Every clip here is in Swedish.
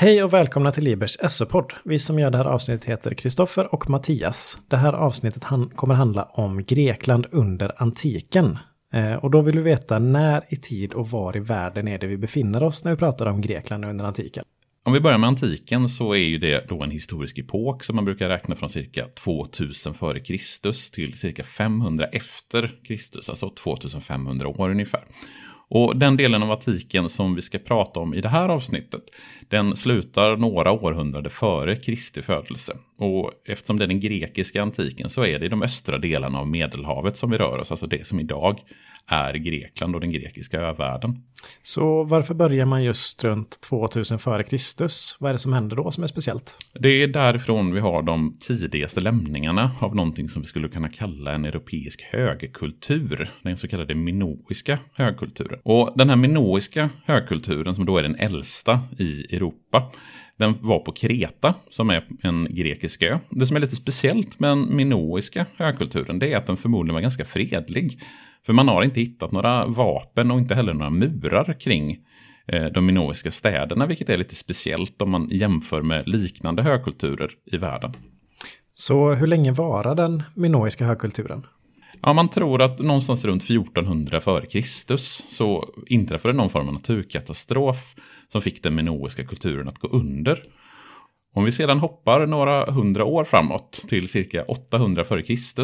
Hej och välkomna till Libers SO-podd. Vi som gör det här avsnittet heter Kristoffer och Mattias. Det här avsnittet han kommer handla om Grekland under antiken. Eh, och då vill vi veta när i tid och var i världen är det vi befinner oss när vi pratar om Grekland under antiken. Om vi börjar med antiken så är ju det då en historisk epok som man brukar räkna från cirka 2000 före Kristus till cirka 500 efter Kristus, alltså 2500 år ungefär. Och den delen av antiken som vi ska prata om i det här avsnittet, den slutar några århundraden före Kristi födelse. Och eftersom det är den grekiska antiken så är det i de östra delarna av Medelhavet som vi rör oss, alltså det som idag är Grekland och den grekiska övärlden. Så varför börjar man just runt 2000 före Kristus? Vad är det som händer då som är speciellt? Det är därifrån vi har de tidigaste lämningarna av någonting som vi skulle kunna kalla en europeisk högkultur. Den så kallade minoiska högkulturen. Och den här minoiska högkulturen som då är den äldsta i Europa den var på Kreta, som är en grekisk ö. Det som är lite speciellt med den minoiska högkulturen, det är att den förmodligen var ganska fredlig. För man har inte hittat några vapen och inte heller några murar kring eh, de minoiska städerna, vilket är lite speciellt om man jämför med liknande högkulturer i världen. Så hur länge varar den minoiska högkulturen? Ja, man tror att någonstans runt 1400 f.Kr. så inträffade någon form av naturkatastrof som fick den minoiska kulturen att gå under. Om vi sedan hoppar några hundra år framåt till cirka 800 f.Kr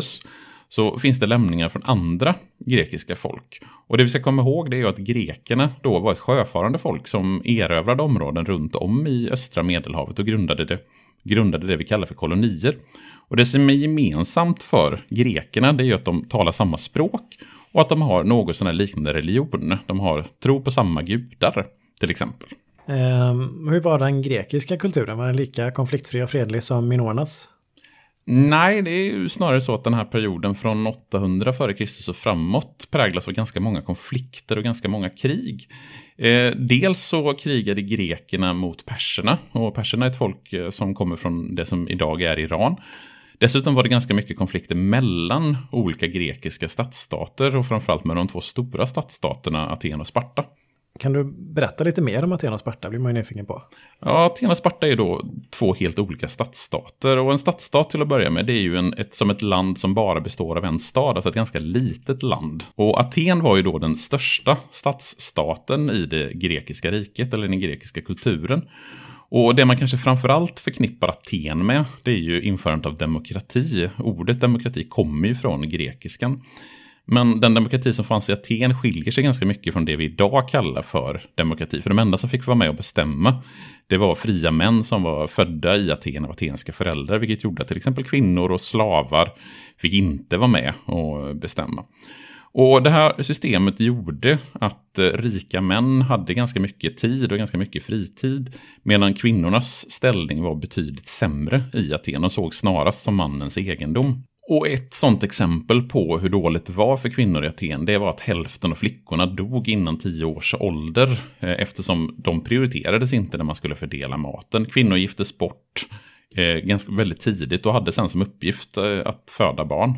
så finns det lämningar från andra grekiska folk. Och det vi ska komma ihåg det är ju att grekerna då var ett sjöfarande folk som erövrade områden runt om i östra medelhavet och grundade det, grundade det vi kallar för kolonier. Och det som är gemensamt för grekerna det är ju att de talar samma språk och att de har något sån här liknande religion. De har tro på samma gudar till exempel. Um, hur var den grekiska kulturen? Var den lika konfliktfri och fredlig som minornas? Nej, det är ju snarare så att den här perioden från 800 f.Kr. och framåt präglas av ganska många konflikter och ganska många krig. Eh, dels så krigade grekerna mot perserna och perserna är ett folk eh, som kommer från det som idag är Iran. Dessutom var det ganska mycket konflikter mellan olika grekiska stadsstater och framförallt med de två stora stadsstaterna Aten och Sparta. Kan du berätta lite mer om Aten och Sparta? blir man ju nyfiken på. Ja, Aten och Sparta är då två helt olika stadsstater. Och en stadsstat till att börja med, det är ju en, ett, som ett land som bara består av en stad, alltså ett ganska litet land. Och Aten var ju då den största stadsstaten i det grekiska riket, eller den grekiska kulturen. Och det man kanske framförallt förknippar Aten med, det är ju införandet av demokrati. Ordet demokrati kommer ju från grekiskan. Men den demokrati som fanns i Aten skiljer sig ganska mycket från det vi idag kallar för demokrati. För de enda som fick vara med och bestämma, det var fria män som var födda i Aten av atenska föräldrar, vilket gjorde att till exempel kvinnor och slavar fick inte vara med och bestämma. Och det här systemet gjorde att eh, rika män hade ganska mycket tid och ganska mycket fritid. Medan kvinnornas ställning var betydligt sämre i Aten och såg snarast som mannens egendom. Och ett sånt exempel på hur dåligt det var för kvinnor i Aten, det var att hälften av flickorna dog innan tio års ålder. Eh, eftersom de prioriterades inte när man skulle fördela maten. Kvinnor giftes bort eh, ganska väldigt tidigt och hade sen som uppgift eh, att föda barn.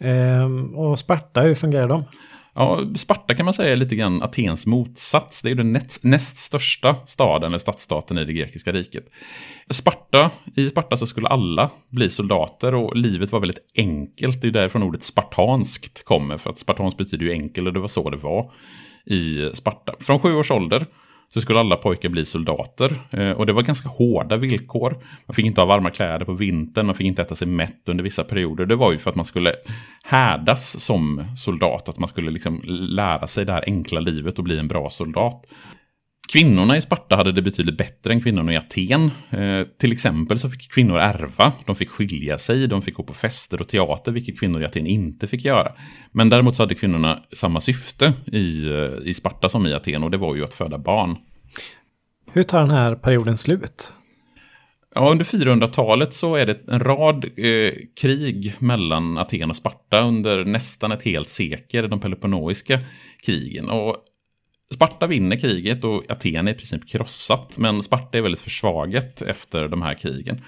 Ehm, och Sparta, hur fungerar de? Ja, Sparta kan man säga är lite grann Atens motsats. Det är den näst, näst största staden eller stadsstaten i det grekiska riket. Sparta, I Sparta så skulle alla bli soldater och livet var väldigt enkelt. Det är därifrån ordet spartanskt kommer, för att spartanskt betyder ju enkel och det var så det var i Sparta. Från sju års ålder så skulle alla pojkar bli soldater. Eh, och det var ganska hårda villkor. Man fick inte ha varma kläder på vintern, man fick inte äta sig mätt under vissa perioder. Det var ju för att man skulle härdas som soldat, att man skulle liksom lära sig det här enkla livet och bli en bra soldat. Kvinnorna i Sparta hade det betydligt bättre än kvinnorna i Aten. Eh, till exempel så fick kvinnor ärva, de fick skilja sig, de fick gå på fester och teater, vilket kvinnor i Aten inte fick göra. Men däremot så hade kvinnorna samma syfte i, eh, i Sparta som i Aten och det var ju att föda barn. Hur tar den här perioden slut? Ja, under 400-talet så är det en rad eh, krig mellan Aten och Sparta under nästan ett helt sekel, de peloponnoiska krigen. Och Sparta vinner kriget och Aten är i princip krossat. Men Sparta är väldigt försvagat efter de här krigen.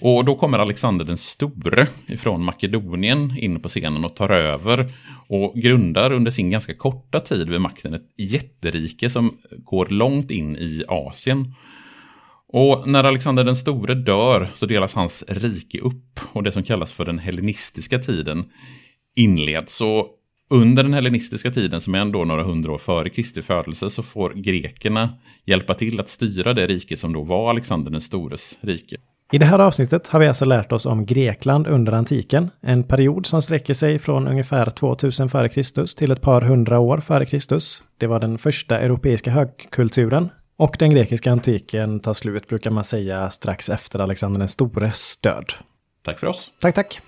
Och då kommer Alexander den store ifrån Makedonien in på scenen och tar över. Och grundar under sin ganska korta tid vid makten ett jätterike som går långt in i Asien. Och när Alexander den store dör så delas hans rike upp och det som kallas för den hellenistiska tiden inleds. Så under den hellenistiska tiden, som är ändå några hundra år före Kristi födelse, så får grekerna hjälpa till att styra det rike som då var Alexander den stores rike. I det här avsnittet har vi alltså lärt oss om Grekland under antiken, en period som sträcker sig från ungefär 2000 f.Kr. till ett par hundra år f.Kr. Det var den första europeiska högkulturen och den grekiska antiken tar slut, brukar man säga, strax efter Alexander den stores död. Tack för oss. Tack, tack.